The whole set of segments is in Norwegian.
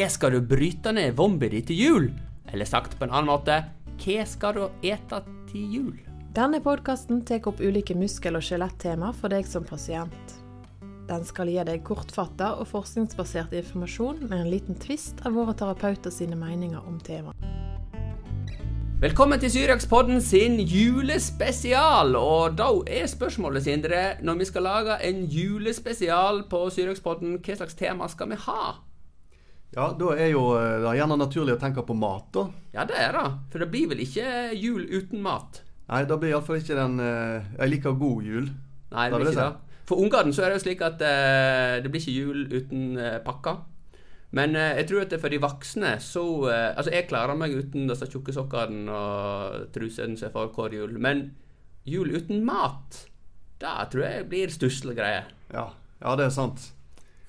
Hva skal du bryte ned vommet ditt til jul? Eller sagt på en annen måte, hva skal du ete til jul? Denne podkasten tar opp ulike muskel- og skjelettema for deg som pasient. Den skal gi deg kortfatta og forskningsbasert informasjon med en liten tvist av våre terapeuter sine meninger om temaet. Velkommen til Syriakspodden sin julespesial. Og da er spørsmålet, Sindre, når vi skal lage en julespesial på Syriakspodden, hva slags tema skal vi ha? Ja, da er jo eh, det er gjerne naturlig å tenke på mat, da. Ja, det er det. For det blir vel ikke jul uten mat? Nei, det blir iallfall ikke den eh, Jeg liker god jul. Nei, det blir ikke det. For ungene så er det jo slik at eh, det blir ikke jul uten eh, pakker. Men eh, jeg tror at det for de voksne så eh, Altså, jeg klarer meg uten disse tjukke sokkene og trusene som jeg får hver jul. Men jul uten mat, det tror jeg blir stusslige greier. Ja, ja, det er sant.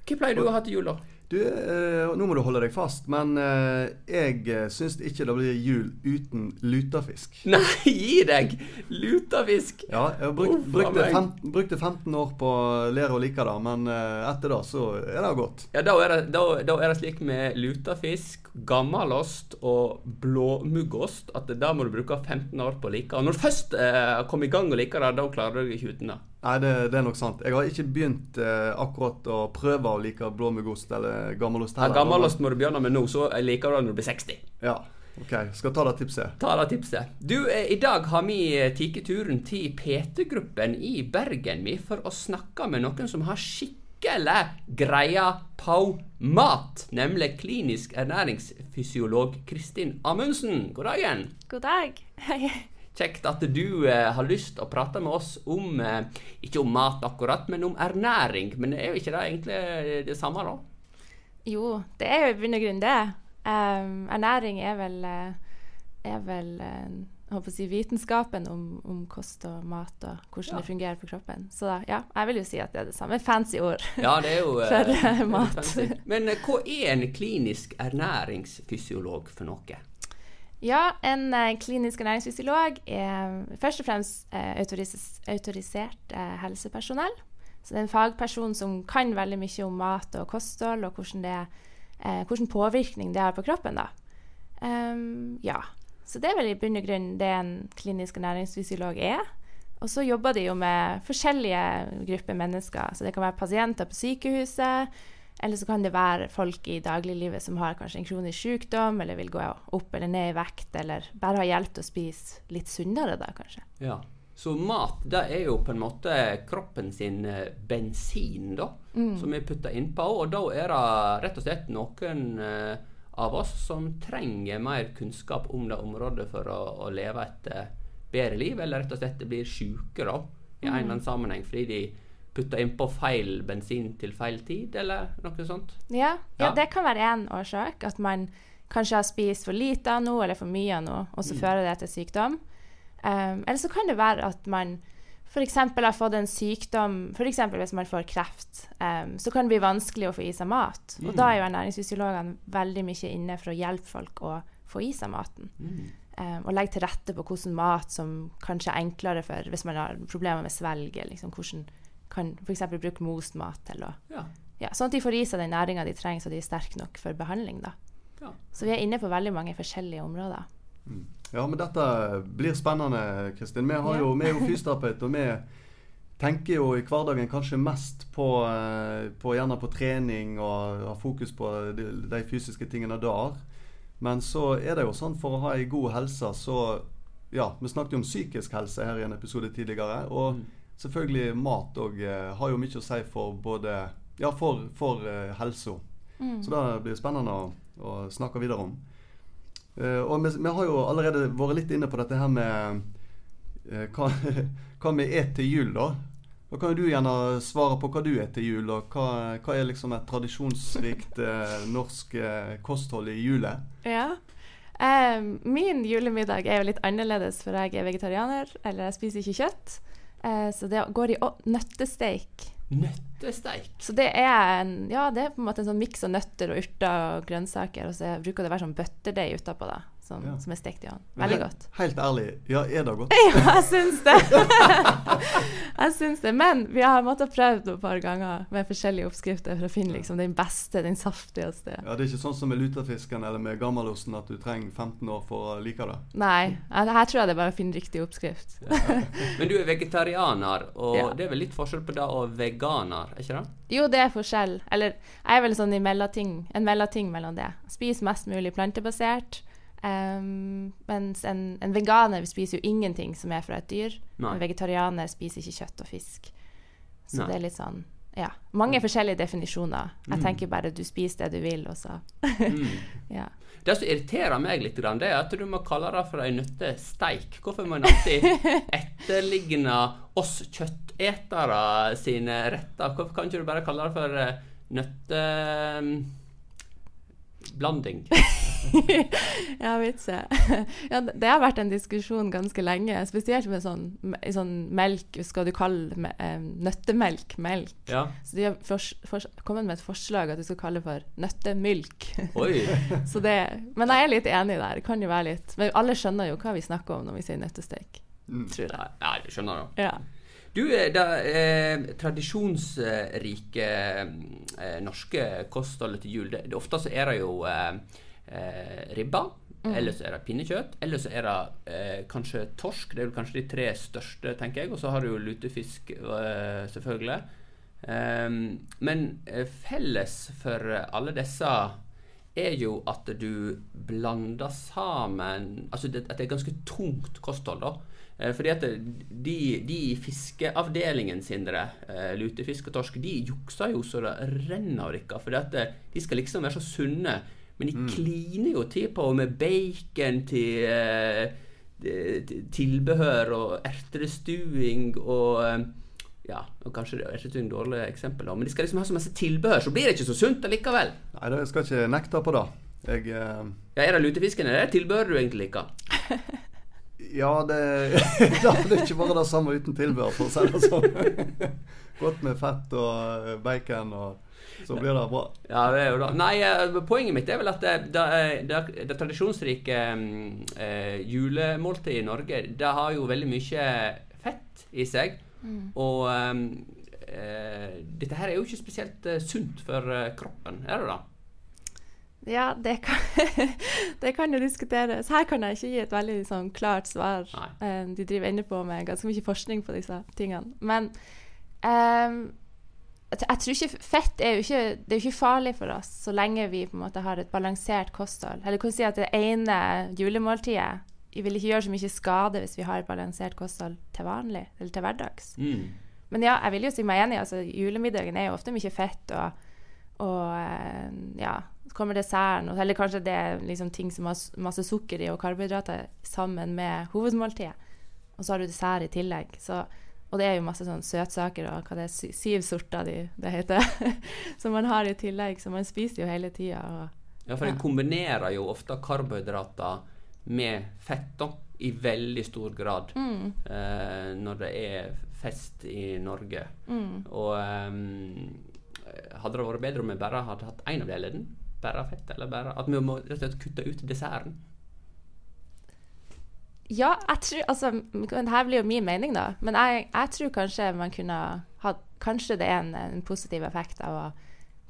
Hva pleier du å ha til jul, da? Du, eh, nå må du holde deg fast, men eh, jeg eh, syns ikke det blir jul uten lutefisk. Nei, gi deg! Lutefisk. Ja, jeg bruk, Uff, brukte, fem, brukte 15 år på å lære å like det, men eh, etter det så er det godt. Ja, da er, det, da, da er det slik med lutefisk, gammelost og blåmuggost at da må du bruke 15 år på å like. Og når du først eh, kommer i gang og liker det, da klarer du ikke uten det. Nei, det, det er nok sant. Jeg har ikke begynt eh, akkurat å prøve å like blåmuggost eller gammelost Ja, gammelost må du begynne med nå, så liker du det når du blir 60. Ja, ok. Skal ta det tipset. Ta det tipset. Du, eh, i dag har vi eh, tatt turen til PT-gruppen i Bergen vi, for å snakke med noen som har skikkelig greia på mat. Nemlig klinisk ernæringsfysiolog Kristin Amundsen. God dagen. God dag. Hei. Kjekt at du eh, har lyst å prate med oss om eh, Ikke om mat akkurat, men om ernæring. Men er jo ikke det egentlig det samme, da? Jo, det er jo i bunn og grunn det. Um, ernæring er vel, eh, er vel eh, jeg håper å si vitenskapen om, om kost og mat og hvordan Ja. det fungerer på kroppen. Så da, ja, jeg vil jo si at det er det samme. Fancy ord. Ja, det er jo eh, For, uh, mat. Men eh, hva er en klinisk ernæringsfysiolog for noe? Ja, en eh, klinisk ernæringsfysiolog er først og fremst eh, autoris autorisert eh, helsepersonell. Så det er en fagperson som kan veldig mye om mat og kosthold, og hvordan, det, eh, hvordan påvirkning det har på kroppen. da. Um, ja. Så det er vel i bunn og grunn det en klinisk ernæringsfysiolog er. Og så jobber de jo med forskjellige grupper mennesker. Så det kan være pasienter på sykehuset, eller så kan det være folk i dagliglivet som har kanskje en kronisk sykdom, eller vil gå opp eller ned i vekt, eller bare har hjelp til å spise litt sunnere, da, kanskje. Ja. Så mat det er jo på en måte kroppen sin eh, bensin, da, som vi putter innpå. Og da er det rett og slett noen eh, av oss som trenger mer kunnskap om det området for å, å leve et eh, bedre liv, eller rett og slett blir syke da, i en eller annen sammenheng fordi de putter innpå feil bensin til feil tid, eller noe sånt. Ja, ja. Ja. det kan være én årsak. At man kanskje har spist for lite av noe eller for mye av noe, og så fører det til sykdom. Um, eller så kan det være at man f.eks. har fått en sykdom F.eks. hvis man får kreft, um, så kan det bli vanskelig å få i seg mat. Og da er jo ernæringsfysiologene veldig mye inne for å hjelpe folk å få i seg maten. Um, og legge til rette på hvordan mat som kanskje er enklere for hvis man har problemer med svelget. Liksom, hvordan kan f.eks. bruke most mat til å Ja. ja, sånn at de får i seg den næringa de trenger, så de er sterke nok for behandling. da. Ja. Så vi er inne på veldig mange forskjellige områder. Ja, men dette blir spennende, Kristin. Vi, har jo, vi er jo fysioterapeut, og vi tenker jo i hverdagen kanskje mest på, eh, på gjerne på trening og har fokus på de, de fysiske tingene der. Men så er det jo sånn for å ha ei god helse, så Ja, vi snakket jo om psykisk helse her i en episode tidligere. Og selvfølgelig mat òg har jo mye å si for både Ja, for, for eh, helsa. Så det blir spennende å, å snakke videre om. Eh, og vi, vi har jo allerede vært litt inne på dette her med eh, hva, hva vi et til jul, da. Da kan jo du gjerne svare på hva du et til jul, og hva, hva er liksom et tradisjonsrikt eh, norsk eh, kosthold i jula? Ja. Eh, min julemiddag er jo litt annerledes, for jeg er vegetarianer, eller jeg spiser ikke kjøtt. Eh, så det går i nøttesteik. Nøttesteik. Så det er, en, ja, det er på en måte en sånn miks av nøtter og urter og grønnsaker, og så bruker det å være sånn bøttedeig utapå. da. Som, Ja. som er stekt i ovnen. Veldig he- godt. Helt ærlig, ja, er det godt? Ja, jeg syns det. jeg syns det. Men vi har måttet prøve det et par ganger med forskjellige oppskrifter for å finne liksom, den beste, den saftigste. Ja, Det er ikke sånn som med lutefisken eller med gammelosten at du trenger 15 år for å like det. Nei, her tror jeg det er bare å finne riktig oppskrift. Men du er vegetarianer, og Ja. det er vel litt forskjell på det og veganer, er ikke det? Jo, det er forskjell. Eller jeg er vel sånn i mellomting, en mellomting mellom det. Spis mest mulig plantebasert. Ehm, mens en, en veganer spiser jo ingenting som er fra et dyr. Nei. En vegetarianer spiser ikke kjøtt og fisk. Så Nei. det er litt sånn Ja. Mange forskjellige definisjoner. Jeg Mm. tenker bare du spiser det du vil, og så Mm. Ja. Det som irriterer meg litt, det er at du må kalle det for ei nøttesteik. Hvorfor må en alltid etterligne oss kjøttetere sine retter? Hvorfor kan ikke du bare kalle det for eh, nøtteblanding? Jeg vitse. ja, det har vært en diskusjon ganske lenge, spesielt med sånn, med sånn melk Skal du kalle me- nøttemelk melk? Ja. Så de har fors, fors, kommet med et forslag at du skal kalle det for nøttemylk. Oi. Så det, men jeg er litt enig der. Det kan jo være litt Men alle skjønner jo hva vi snakker om når vi sier nøttesteik. Mm. Tror jeg. Ja, jeg skjønner det. Ja. Du, eh, det eh, tradisjonsrike eh, norske kostholdet til jul, det, det ofte så er det jo eh, eh, ribba, eller så er det pinnekjøtt, eller så er det eh, kanskje torsk. Det er kanskje de tre største, tenker jeg. Og så har du jo lutefisk, eh, selvfølgelig. Ehm, men eh, felles for alle disse er jo at du blander sammen Altså det, at det er ganske tungt kosthold, da. Eh, Fordi at de, de i fiskeavdelingen sin, lutefisk og torsk, de jukser jo så det renner av dere. Eh, de skal liksom være så sunne. Men de kliner jo til på med bacon til eh, eh, tilbehør og ertestuing og eh, ja, og kanskje det er ikke et dårlig eksempel, men de skal liksom ha så masse tilbehør, så blir det ikke så sunt allikevel. Nei, det- jeg skal ikke nekte på det. Jeg eh, Ja, Er det lutefisken, eller er det tilbehør du egentlig liker? Ja, det, ja, det er ikke bare det samme uten tilbehør, for å si det sånn. Godt med fett og eh, bacon, og så blir det bra. Ja, det er jo da. Nei, eh, poenget mitt er vel at det, det, det, det tradisjonsrike mm, eh, julemåltidet i Norge, det har jo veldig mye fett i seg. Og eh, eh, dette her er jo ikke spesielt eh, sunt for eh, kroppen, er det da? Ja, det kan, det kan jo diskuteres. Her kan jeg ikke gi et veldig sånn, klart svar. Nei. Eh, de driver inne på med ganske mye forskning på disse tingene. Men ehm, jeg, tror ikke fett er jo ikke, det er jo ikke farlig for oss så lenge vi på en måte har et balansert kosthold. Eller kan si at det ene julemåltidet vi vil ikke gjøre så mye skade hvis vi har et balansert kosthold til vanlig, eller til hverdags. Mm. Men ja, jeg vil jo si meg enig. altså Julemiddagen er jo ofte mye fett, og, og eh, ja, så kommer desserten, eller kanskje det er liksom ting som har masse sukker i og karbohydrater sammen med hovedmåltidet. Og så har du dessert i tillegg. Så, og det er jo masse sånn søtsaker og hva det er, sy syv sorter de, det heter, som man har i tillegg. Så man spiser jo hele tida. Ja, for en Ja. kombinerer jo ofte karbohydrater med fett da, i veldig stor grad mm, eh, når det er fest i Norge. mm. Og eh, hadde det vært bedre om vi bare hadde hatt én av delene? Bare fett, eller bare At vi må rett og slett kutte ut desserten? Ja, jeg tror Altså, her blir jo min mening, da. Men jeg, jeg tror kanskje man kunne ha Kanskje det er en, en positiv effekt av å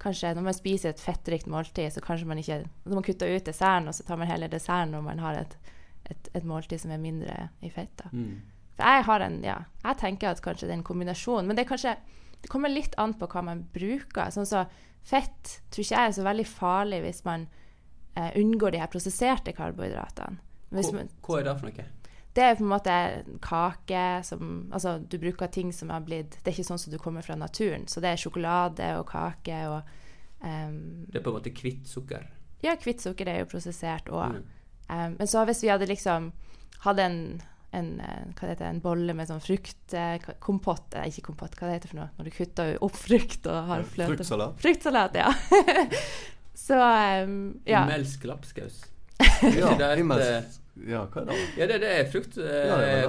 Kanskje når man spiser et fettrikt måltid, så kanskje man ikke Når man kutter ut desserten, og så tar man heller desserten når man har et, et, et måltid som er mindre i fett. Mm. Jeg har en Ja, jeg tenker at kanskje det er en kombinasjon. Men det kanskje Det kommer litt an på hva man bruker. Sånn så fett tror ikke jeg er så veldig farlig hvis man eh, unngår de her prosesserte karbohydratene. Hva, hva er det for noe? det er på en måte kake som Altså, du bruker ting som har blitt Det er ikke sånn som du kommer fra naturen. Så det er sjokolade og kake og um, Det er på en måte hvitt sukker. Ja, hvitt sukker er jo prosessert òg. Mm. men så hvis vi hadde liksom hadde en, en, eh, det heter, en bolle med sånn fruktkompott eh, Ikke kompott, hva det heter for noe? Når du kutter opp frukt og har fløte Fruktsalat. Fruktsalat, ja. så um, ja. Melsk lapskaus. Ja, det et, himmels- ja, hva er det? Ja, det, det er Ja, det er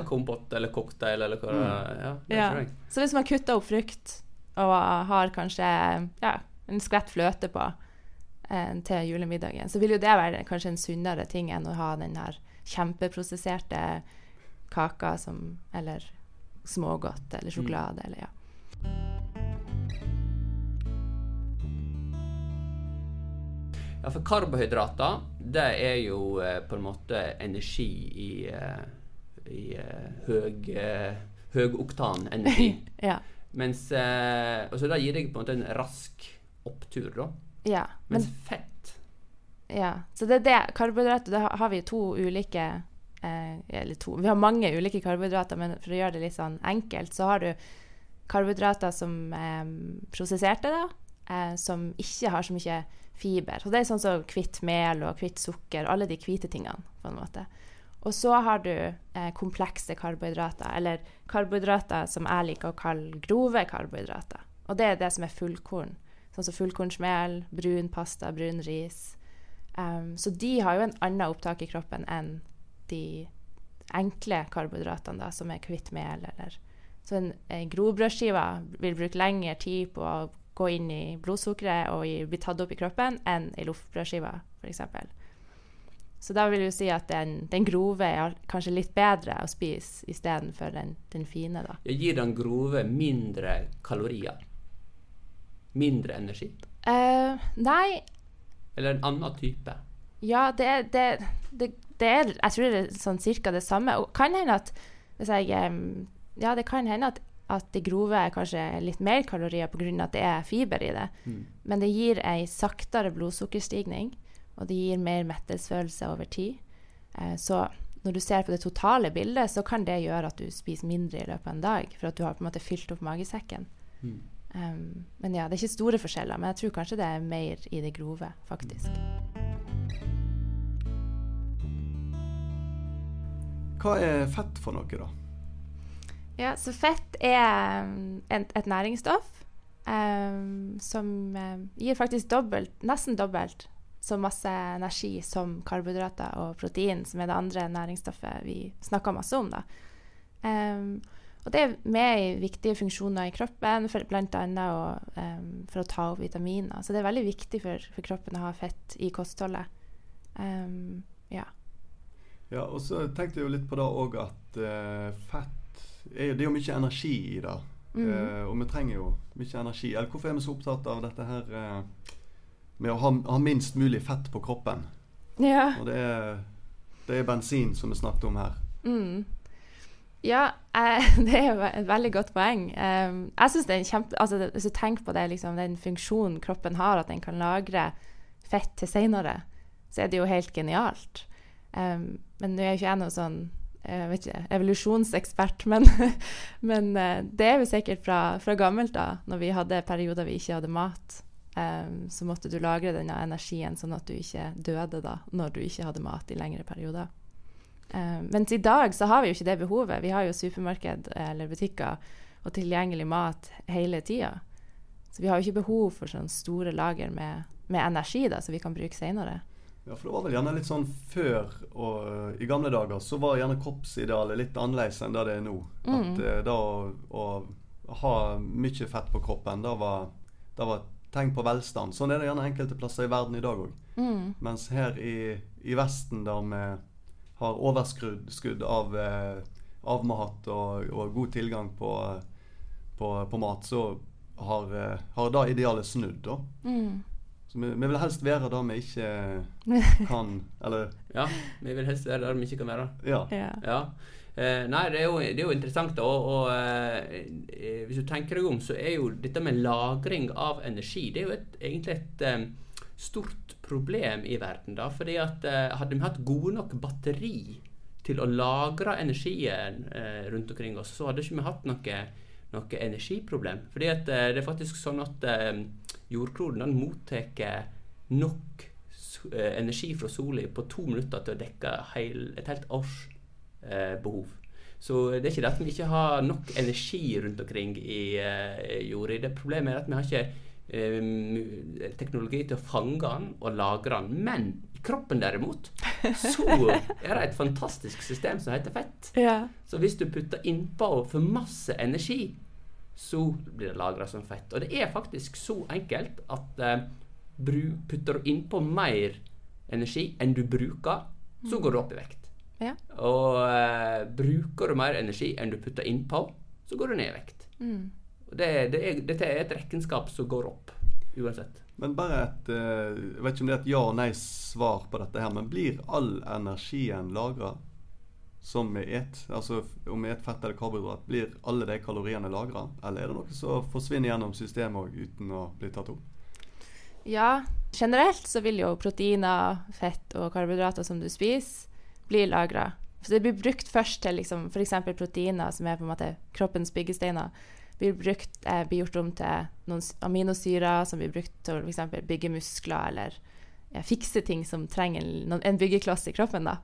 eller cocktail eller hva det er. Ja, Ja. Så hvis man kutter opp frukt og har kanskje ja, en skvett fløte på, eh, til julemiddagen, så vil jo det være kanskje en sunnere ting enn å ha den her kjempeprosesserte kaka som Eller smågodt eller sjokolade eller ja. Ja, for karbohydrater, det er jo eh, på en måte energi i, eh, i eh, høg, eh, høgoktan energi. ja. Mens eh, så Det gir deg på en måte en rask opptur, da. ja. Men Mens fett Ja, så det er det. Karbohydrater, da har vi to ulike eh, Eller to Vi har mange ulike karbohydrater, men for å gjøre det litt sånn enkelt, så har du karbohydrater som er prosesserte, da, eh, som ikke har så mye fiber. Så det er sånn som hvitt mel og hvitt sukker, alle de hvite tingene, på en måte. Og så har du eh, komplekse karbohydrater, eller karbohydrater som jeg liker å kalle grove karbohydrater. Og det er det som er fullkorn. Sånn som fullkornsmel, brun pasta, brun ris. Um, så de har jo en annen opptak i kroppen enn de enkle karbohydratene, da, som er hvitt mel eller Så en, en grovbrødskive vil bruke lengre tid på å gå inn i blodsukkeret og i, bli tatt opp i kroppen enn i loffbrødskiva, f.eks. Så da vil jo si at den, den grove er kanskje litt bedre å spise istedenfor den, den fine, da. Jeg gir den grove mindre kalorier. Mindre energi. Uh, nei, Eller en annen type. Ja, det er, det, det, det er Jeg tror det er sånn cirka det samme. Og kan hende at hvis jeg, Ja, det kan hende at, at de grove er kanskje litt mer kalorier pga. at det er fiber i det. Men det gir ei saktere blodsukkerstigning, og det gir mer mettelsesfølelse over tid. Eh, så når du ser på det totale bildet, så kan det gjøre at du spiser mindre i løpet av en dag, for at du har på en måte fylt opp magesekken. Um, men ja, det er ikke store forskjeller, men jeg tror kanskje det er mer i det grove, faktisk. Hva er fett for noe, da? Ja, så fett er et, et næringsstoff um, som um, gir faktisk dobbelt, nesten dobbelt så masse energi som karbohydrater og protein, som er det andre næringsstoffet vi snakker masse om. da. Um, og det er med i viktige funksjoner i kroppen, og, um, for å ta opp vitaminer. Så det er veldig viktig for, for kroppen å ha fett i kostholdet. Um, ja. Ja, og så tenkte jeg jo litt på det òg at uh, fett er, Det er jo mye energi i det. Mm. Eh, og vi trenger jo mye energi. Eller hvorfor er vi så opptatt av dette her eh, med å ha, ha minst mulig fett på kroppen? ja. Og det er, det er bensin som vi snakket om her. Mm. Ja, eh, det er jo et veldig godt poeng. Um, jeg synes det er en kjempe... Altså, hvis du tenker på det, liksom, den funksjonen kroppen har, at den kan lagre fett til senere, så er det jo helt genialt. Um, men nå er jo ikke jeg noe sånn ikke, evolusjonsekspert, men, men eh, det er jo sikkert fra, fra gammelt da, når vi hadde perioder vi ikke hadde mat. Um, så måtte du lagre denne energien sånn at du ikke døde da, når du ikke hadde mat i lengre perioder. Um, mens i dag så har vi jo ikke det behovet. Vi har jo supermarked eh, eller butikker og tilgjengelig mat hele tida. Så vi har jo ikke behov for sånne store lager med, med energi da, som vi kan bruke senere. Ja, for det var vel gjerne litt sånn før og eh, i gamle dager så var gjerne kroppsidealet litt annerledes enn det det er nå. At eh, det å, å ha mye fett på kroppen, det var, det var tegn på velstand. Sånn er det gjerne enkelte plasser i verden i dag òg. Mens her i, i Vesten, der vi har overskudd av, eh, avmat og, og god tilgang på, på, på mat, så har, eh, har det idealet snudd. da. Så vi, vi vil helst være der vi ikke kan Eller Ja, vi vil helst være der vi ikke kan være. ja. Ja. Ja. Eh, nei, det er, jo, det er jo interessant. da, Og, og eh, eh, hvis du tenker deg om, så er jo dette med lagring av energi det er jo et, egentlig et um, stort problem i verden. da, fordi at eh, Hadde vi hatt gode nok batteri til å lagre energien eh, rundt omkring oss, så hadde ikke vi hatt noe, noe energiproblem. Fordi at eh, det er faktisk sånn at eh, jordkloden den mottar nok eh, energi fra sola på to minutter til å dekke et helt års eh, behov. Så det er ikke det at vi ikke har nok energi rundt omkring i eh, jorda. Det Problemet er at vi har ikke eh, teknologi til å fange den og lagre den. Men i kroppen derimot, så er det et fantastisk system som heter fett. Ja. Så hvis du putter innpå for masse energi, så blir det lagra som fett. Og det er faktisk så enkelt at eh, putter du innpå mer energi enn du bruker, så går du opp i vekt. Ja. Og eh, bruker du mer energi enn du putter innpå, så går du ned i vekt. Mm. Det, det er, dette er et rekenskap som går opp uansett. Men bare et eh, Jeg vet ikke om det er et ja- og nei-svar på dette her, men blir all energien lagra som vi et? Altså om vi et fett eller karbohydrat, blir alle de kaloriene lagra? Eller er det noe som forsvinner gjennom systemet òg uten å bli tatt opp? Ja, generelt så vil jo proteiner, fett og karbohydrater som du spiser, bli lagra. Så det blir brukt først til liksom, f.eks. proteiner, som er på en måte kroppens byggesteiner. Blir, brukt, eh, blir gjort om til noen aminosyrer som blir brukt til å bygge muskler eller ja, fikse ting som trenger en, en byggekloss i kroppen. da.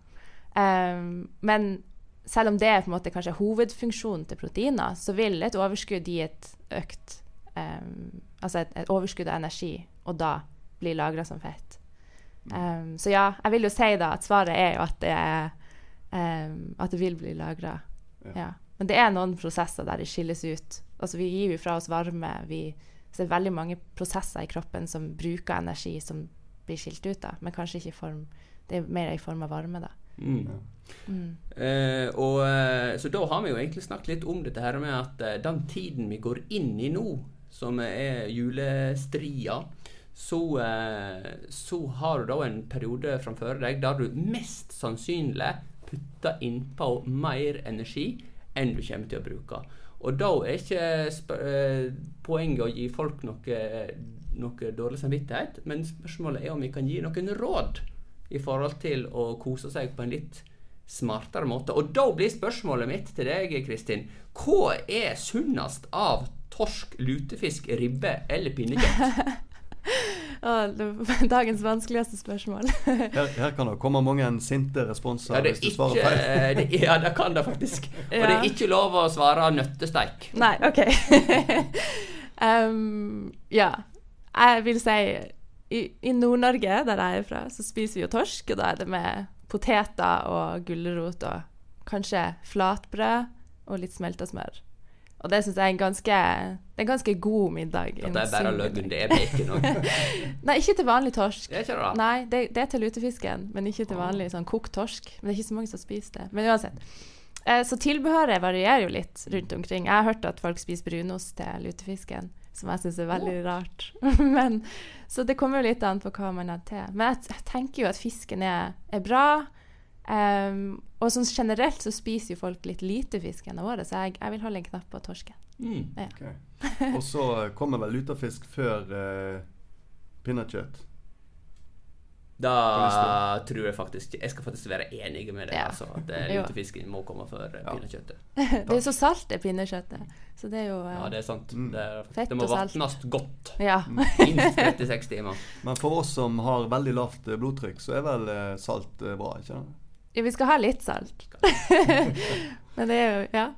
Ehm, men selv om det er på en måte kanskje hovedfunksjonen til proteiner, så vil et overskudd gi et økt um, Altså et, et overskudd av energi, og da bli lagra som fett. Um, så ja, jeg vil jo si da at svaret er jo at det er At det vil bli lagra. Ja. Ja. Men det er noen prosesser der det skilles ut. Altså Vi gir jo fra oss varme. Vi, så det er veldig mange prosesser i kroppen som bruker energi som blir skilt ut, da. men kanskje ikke i form Det er mer i form av varme, da. Mm. Mm. Eh, og, eh, så da har vi jo egentlig snakket litt om dette her med at eh, den tiden vi går inn i nå, som er julestria, så, eh, så har du da en periode framfor deg der du mest sannsynlig putter innpå mer energi enn du kommer til å bruke. Og da er ikke sp eh, poenget å gi folk noe, noe dårlig samvittighet, men spørsmålet er om vi kan gi noen råd i forhold til å kose seg på en litt smartere måte. Og da blir spørsmålet mitt til deg, Kristin, hva er sunnest av torsk, lutefisk, ribbe eller pinnekjøtt? Å, det var dagens vanskeligste spørsmål. Her, her kan det komme mange sinte responser Ja, det, hvis du ikke, svarer feil. det, ja, det kan det faktisk. Og det er ikke lov å svare nøttesteik. Nei, OK. um, ja. Jeg vil si I, i Nord-Norge, der jeg er fra, så spiser vi jo torsk. Og da er det med poteter og gulrot og kanskje flatbrød og litt smelta smør. Og det syns jeg er en ganske, det er en ganske god middag. At det er bare løgn. Det er bacon òg. Nei, ikke til vanlig torsk. Det er ikke det, da? Nei, det, det er til lutefisken, men ikke til vanlig sånn kokt torsk. Men det er ikke så mange som spiser det. Men uansett. Eh, så tilbehøret varierer jo litt rundt omkring. Jeg har hørt at folk spiser brunost til lutefisken, som jeg syns er veldig rart. men, så det kommer jo litt an på hva man har til. Men jeg, jeg tenker jo at fisken er, er bra. Um, og sånn generelt så spiser jo folk litt lite fisk gjennom året, så jeg, jeg vil holde en knapp på torsken. Mm. Ok. Og så kommer vel lutefisk før uh, pinnekjøtt. Da tror jeg faktisk Jeg skal faktisk være enig med deg. Ja. Altså, at eh, lutefisken må komme før eh, Ja. pinnekjøttet. det er jo så salt, det pinnekjøttet. Så det er jo eh, Ja, det er sant. Mm. Det, er, Fett det må vatnes godt. ja. Minst 36 timer. Men for oss som har veldig lavt eh, blodtrykk, så er vel eh, salt eh, bra, ikke sant? Ja, vi skal ha litt salt. Men det er jo Ja.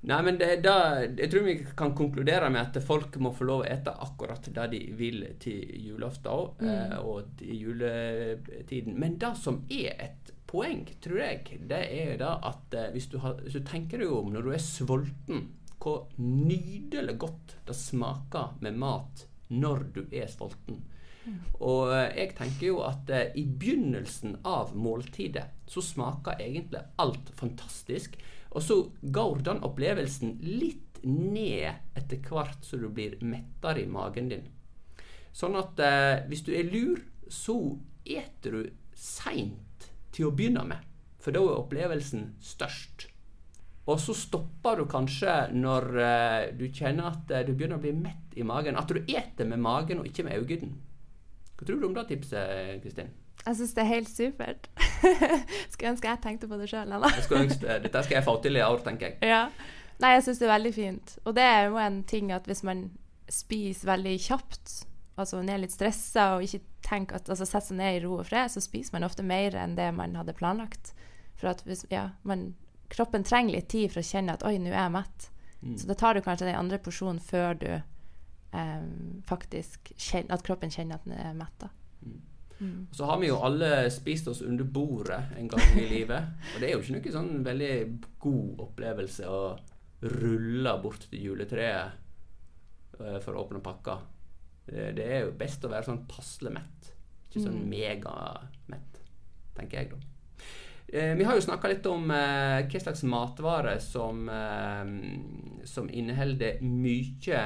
Nei, men det, da, jeg tror vi kan konkludere med at folk må få lov å ete akkurat det de vil til julaften eh, og til juletiden. Men det som er et poeng, tror jeg, det er da at eh, hvis, du har, hvis du tenker deg om når du er sulten, hvor nydelig godt det smaker med mat når du er sulten. Og eh, jeg tenker jo at i begynnelsen av måltidet så smaker egentlig alt fantastisk. Og så går den opplevelsen litt ned etter hvert så du blir mettere i magen din. Sånn at eh, hvis du er lur, så eter du seint til å begynne med. For da er opplevelsen størst. Og så stopper du kanskje når eh, du kjenner at eh, du begynner å bli mett i magen. At du eter med magen og ikke med øynene. Hva tror du om det tipset, Kristin? Jeg syns det er helt supert. Skulle ønske jeg tenkte på det sjøl. Dette skal jeg få til i år, tenker jeg. Ja. Nei, jeg syns det er veldig fint. Og det er jo en ting at hvis man spiser veldig kjapt, altså man er litt stressa og ikke tenker at, altså setter seg ned i ro og fred, så spiser man ofte mer enn det man hadde planlagt. For at hvis, ja, man, kroppen trenger litt tid for å kjenne at 'oi, nå er jeg mett'. Så da tar du kanskje den andre porsjonen før du em, faktisk kjenner at kroppen kjenner at den er mett. Da. Så har vi jo alle spist oss under bordet en gang i livet. Og det er jo ikke noe sånn veldig god opplevelse å rulle bort til juletreet eh, for å åpne pakka. Det, er jo best å være sånn passelig mett. Ikke sånn Mm. megamett, tenker jeg, da. Eh, vi har jo snakka litt om eh, hva slags matvarer som, eh, som inneholder mye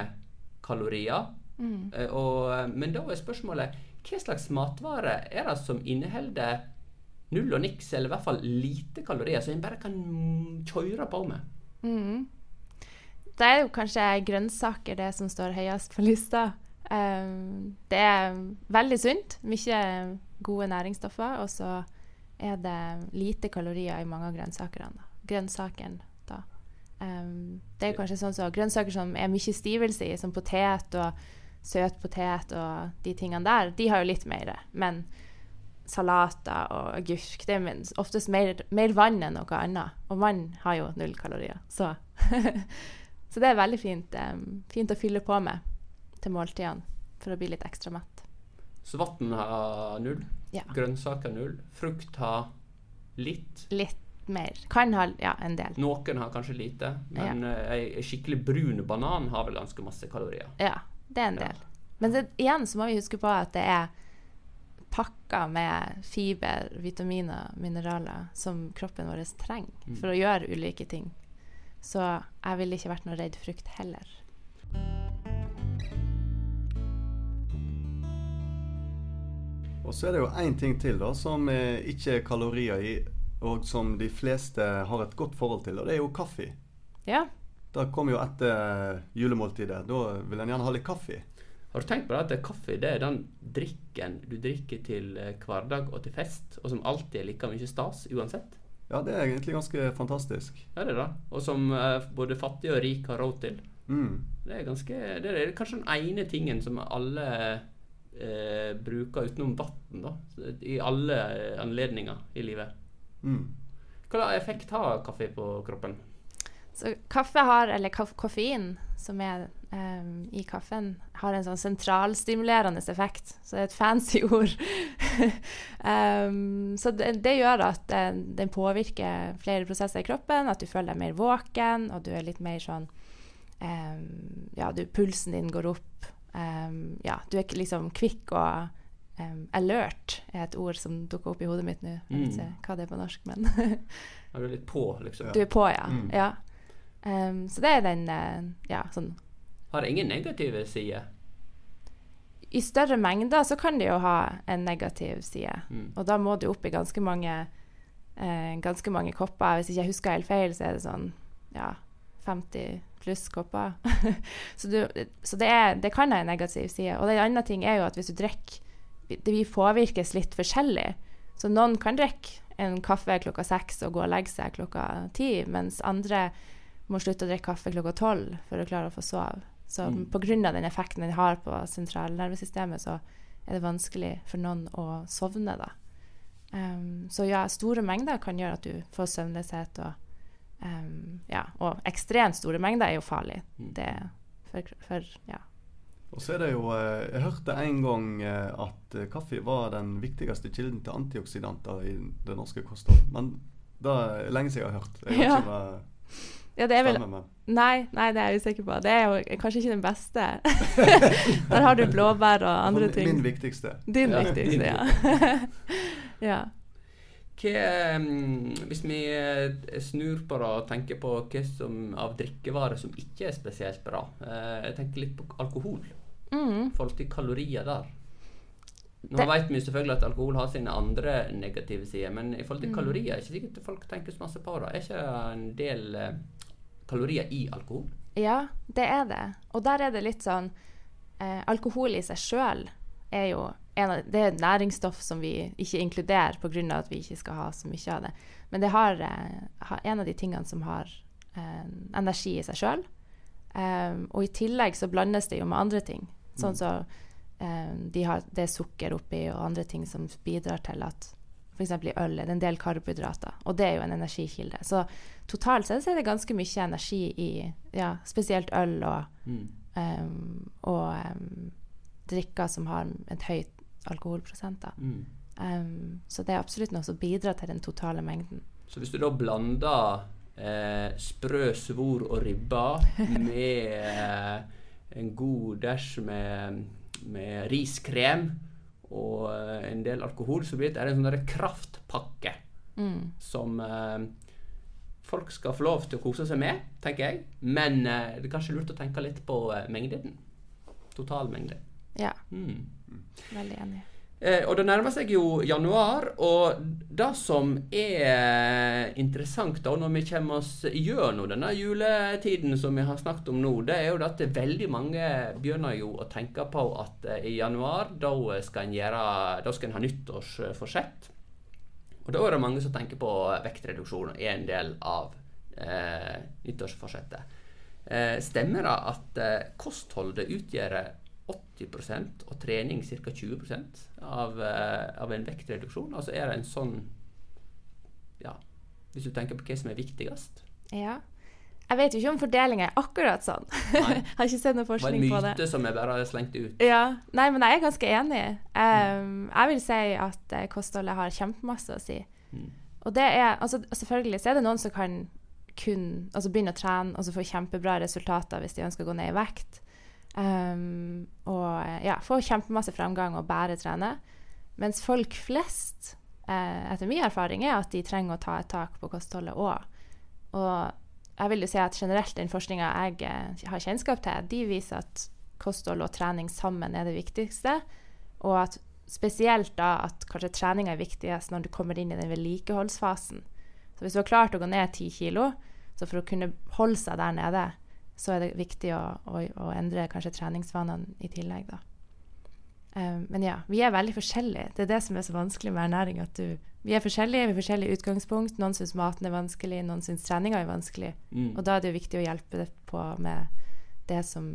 kalorier. Mm. Og, men da er spørsmålet hva slags matvarer er det som inneholder null og niks, eller i hvert fall lite kalorier, som en bare kan kjøre på med? Mm. Da er jo kanskje grønnsaker det som står høyest på lista. Um, det er veldig sunt. Mye gode næringsstoffer. Og så er det lite kalorier i mange av grønnsakene. Grønnsakene, da. Um, det er kanskje sånn så grønnsaker som er mye stivelse i, som potet og søt potet og de tingene der, de har jo litt mer. Men salater og agurk det er oftest mer, mer vann enn noe annet. Og vann har jo null kalorier. Så, så det er veldig fint, um, fint å fylle på med til måltidene for å bli litt ekstra mett. Så vann har null, Ja. grønnsaker null, frukt har litt. Litt mer. Kan ha ja, en del. Noen har kanskje lite, men ja. ei ei skikkelig brun banan har vel ganske masse kalorier. Ja, det er en Ja. del. Men det, igjen så må vi huske på at det er pakka med fiber, vitaminer, mineraler som kroppen vår trenger Mm. for å gjøre ulike ting. Så jeg ville ikke vært noe redd frukt heller. Og så er det jo én ting til da, som ikke er kalorier i, og som de fleste har et godt forhold til, og det er jo kaffe. Ja. Det kommer jo etter julemåltidet. Da vil en gjerne ha litt kaffe. Har du tenkt på det at kaffe det er den drikken du drikker til eh, hverdag og til fest, og som alltid er like mye stas uansett? Ja, det er egentlig ganske fantastisk. Ja, det er det. Og som eh, både fattig og rik har råd til. Mm. Det er, ganske, det er kanskje den ene tingen som alle eh, bruker utenom vann. I alle eh, anledninger i livet. Mm. Hva effekt har kaffe på kroppen? Så kaffe har, eller koffein, som er um, i kaffen, har en sånn sentralstimulerende effekt. Så det er et fancy ord. um, så det, det gjør at den, den påvirker flere prosesser i kroppen, at du føler deg mer våken, og du er litt mer sånn um, Ja, du, pulsen din går opp. Ja, du er liksom kvikk og alert er et ord som dukker opp i hodet mitt nå. Jeg vet Mm. ikke hva det er på norsk, men Er litt på, liksom? Du er på, ja. Mm. ja. Em, så det er den eh, Ja, sånn Har det ingen negative sider? I større mengder så kan det jo ha en negativ side. Mm. Og da må du opp i ganske mange eh, ganske mange kopper. Hvis ikke jeg husker helt feil, så er det sånn ja, 50 pluss kopper. så du, så det, er, det kan ha en negativ side. Og den andre ting er jo at hvis du drikker Vi påvirkes litt forskjellig. Så noen kan drikke en kaffe klokka seks og gå og legge seg klokka ti, mens andre må slutte å drikke kaffe klokka tolv for å klare å få sove. Så Mm. pga. den effekten den har på sentralnervesystemet, så er det vanskelig for noen å sovne, da. Um, så ja, store mengder kan gjøre at du får søvnløshet, og, um, ja, og ekstremt store mengder er jo farlig. Mm. Det for, for ja. Og så er det jo eh, Jeg hørte en gang eh, at eh, kaffe var den viktigste kilden til antioksidanter i det norske kostholdet. Men det er lenge siden jeg har hørt. Jeg har Ja. ikke ja, det er vel Nei, nei, det er jeg usikker på. Det er jo kanskje ikke den beste. Der har du blåbær og andre ting. min viktigste. Din Ja, viktigste, ja. ja. Hva, hvis vi eh, snur på det og tenker på hva som av drikkevarer som ikke er spesielt bra eh, Jeg tenker litt på alkohol. Mm. I forhold til kalorier der. Nå vet vi selvfølgelig at alkohol har sine andre negative sider, men i forhold til Mm. kalorier er ikke sikkert folk tenker så masse på det. Er ikke en del eh, kalorier i alkohol? Ja, det er det. Og der er det litt sånn eh, Alkohol i seg sjøl er jo en av, det er næringsstoff som vi ikke inkluderer pga. at vi ikke skal ha så mye av det. Men det har, eh, en av de tingene som har eh, energi i seg sjøl. Um, og i tillegg så blandes det jo med andre ting. Sånn så eh, de har, det er sukker oppi og andre ting som bidrar til at f.eks. i øl er det en del karbohydrater, og det er jo en energikilde. Så totalt sett er det ganske mye energi i ja, spesielt øl og, Mm. um, og um, drikker som har et høyt alkoholprosent. Mm. Um, så det er absolutt noe som bidrar til den totale mengden. Så hvis du da blander eh, sprø svor og ribba med eh, en god dash med med riskrem og eh, en del alkohol, så blir det en sånn kraftpakke Mm. som eh, folk skal få lov til å kose seg med, tenker jeg. Men eh, det er kanskje lurt å tenke litt på eh, mengden. Totalmengde. Ja, Mm. veldig enig. Eh, og det nærmer seg jo januar, og det som er interessant da, når vi kommer oss gjennom denne juletiden som vi har snakket om nå, det er jo at veldig mange begynner jo å tenke på at eh, i januar, da skal en gjøre, da skal en ha nyttårsforsett. Og da er det mange som tenker på vektreduksjon er en del av eh, nyttårsforsettet. Eh, stemmer det at eh, kostholdet utgjør 80 og trening ca. 20% av, eh, av en vektreduksjon? Altså er det en sånn Ja, hvis du tenker på hva som er viktigst? Ja. Jeg vet jo ikke om fordelinga er akkurat sånn. Nei. har ikke sett noe Det var en forskning på det. myte som jeg bare har slengt ut. Ja, nei, men jeg er ganske enig. Um, jeg vil si at eh, kostholdet har kjempemasse å si. Mm. Og det er, altså Selvfølgelig så er det noen som kan kun altså begynne å trene og så få kjempebra resultater hvis de ønsker å gå ned i vekt. Um, og eh, ja, få kjempemasse framgang og bare trene. Mens folk flest, eh, etter min erfaring, er at de trenger å ta et tak på kostholdet òg. Og jeg vil jo si at generelt den forskninga jeg eh, har kjennskap til, de viser at kosthold og trening sammen er det viktigste. Og at spesielt da at kanskje trening er viktigst når du kommer inn i den vedlikeholdsfasen. Så hvis du har klart å gå ned ti kilo, så for å kunne holde seg der nede, så er det viktig å, å, å endre kanskje treningsvanene i tillegg, da. Um, men ja, vi er veldig forskjellige. Det er det som er så vanskelig med ernæring. at du, Vi er forskjellige, vi har forskjellig utgangspunkt. Noen syns maten er vanskelig, noen syns treninga er vanskelig. Mm. Og da er det jo viktig å hjelpe på med det som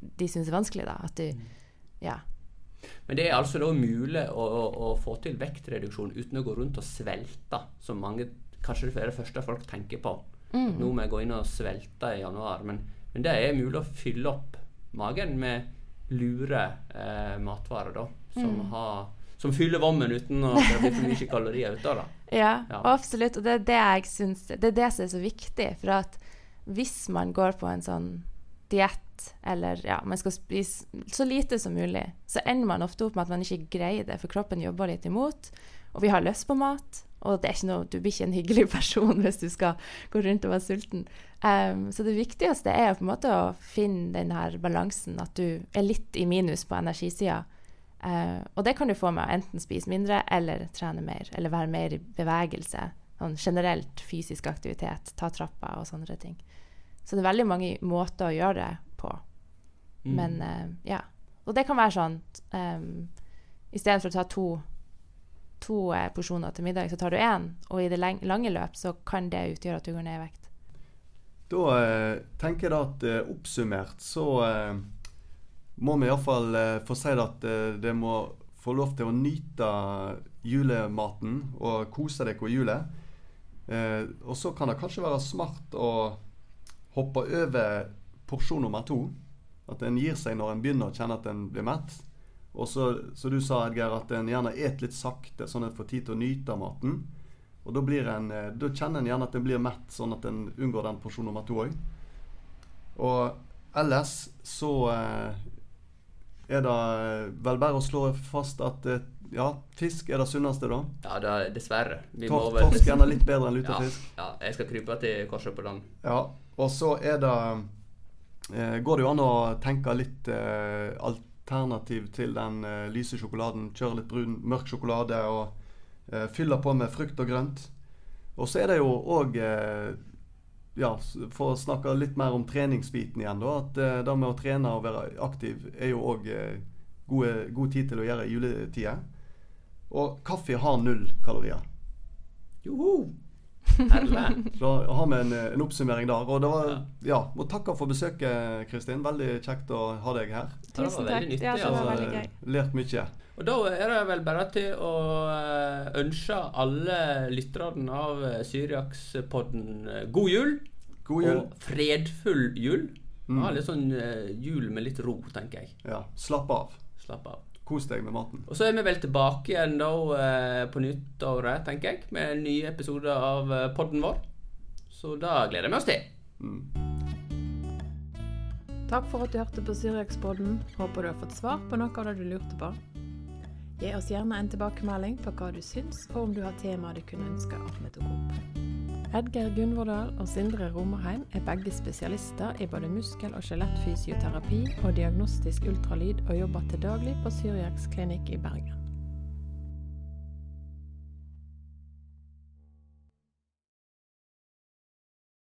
de syns er vanskelig, da. At du Ja. Men det er altså da mulig å, å, å få til vektreduksjon uten å gå rundt og svelte, som mange kanskje det er det første folk tenker på. Mm. Nå må jeg gå inn og svelte i januar. Men, men det er mulig å fylle opp magen med lure eh, matvarer, da. Som, Mm. har, som fyller vommen uten å bli for mye kalorier ute av det. Ja, Ja. absolutt. Og det er det jeg syns Det er det som er så viktig. For at hvis man går på en sånn diett, eller ja, man skal spise så lite som mulig, så ender man ofte opp med at man ikke greier det, for kroppen jobber litt imot. Og vi har lyst på mat, og noe, du blir ikke en hyggelig person hvis du skal gå rundt og være sulten. Um, så det viktigste er på en måte å finne den her balansen, at du er litt i minus på energisida. Uh, og det kan du få med å enten spise mindre eller trene mer, eller være mer i bevegelse. Sånn generelt fysisk aktivitet, ta trappa og sånne ting. Så det er veldig mange måter å gjøre det på. Mm. Men uh, ja. Og det kan være sånn um, Istedenfor å ta to, to eh, porsjoner til middag, så tar du én. Og i det lange løp så kan det utgjøre at du går ned i vekt. Da eh, tenker jeg da at eh, oppsummert så eh, må vi iallfall eh, få si at eh, det må få lov til å nyte julematen og kose deg på julet. Eh, og så kan det kanskje være smart å hoppe over porsjon nummer to. At en gir seg når en begynner å kjenne at en blir mett. Og så, som du sa, Edgar, at en gjerne et litt sakte, sånn at en får tid til å nyte maten. Og da, blir en, eh, da kjenner en gjerne at en blir mett, sånn at en unngår den porsjon nummer to òg. Og ellers så eh, er det vel bare å slå fast at eh, ja, fisk er det sunneste, da. Ja, det er dessverre. Vi Tor må torsk er litt bedre enn lutefisk. ja, jeg skal krype til korset på den. Ja, og så er det eh, Går det jo an å tenke litt eh, alternativ til den uh, lyse sjokoladen. Kjøre litt brun, mørk sjokolade og uh, fylle på med frukt og grønt. Og så er det jo òg uh, ja, For å snakke litt mer om treningsbiten igjen, da. At uh, det med å trene og være aktiv er jo òg eh, god tid til å gjøre i juletida. Og kaffe har null kalorier. Joho! Så da har vi en, en oppsummering der. Og det var, Ja. ja, må takke for besøket, Kristin. Veldig kjekt å ha deg her. Tusen takk. nyttig, Ja, det var altså. veldig gøy. Eh, Lært mye. Og da er det vel bare til å eh, ønske alle lytterne av eh, Syriakspodden eh, god jul. God jul. Og fredfull jul. Mm. Ha litt sånn eh, jul med litt ro, tenker jeg. Ja, slapp av. Slapp av. Kos deg med maten. Og så er vi vel tilbake igjen da eh, på nyttåret, tenker jeg, med en ny episode av eh, podden vår. Så da gleder vi oss til. Mm. Takk for at du hørte på Syriakspodden. Håper du har fått svar på noe av det du lurte på. Gi oss gjerne en tilbakemelding på hva du syns, og om du har temaer du kunne ønske at vi tok opp. Edgeir Gunvordal og Sindre Romerheim er begge spesialister i både muskel- og skjelettfysioterapi og diagnostisk ultralyd, og jobber til daglig på Syriaks klinikk i Bergen.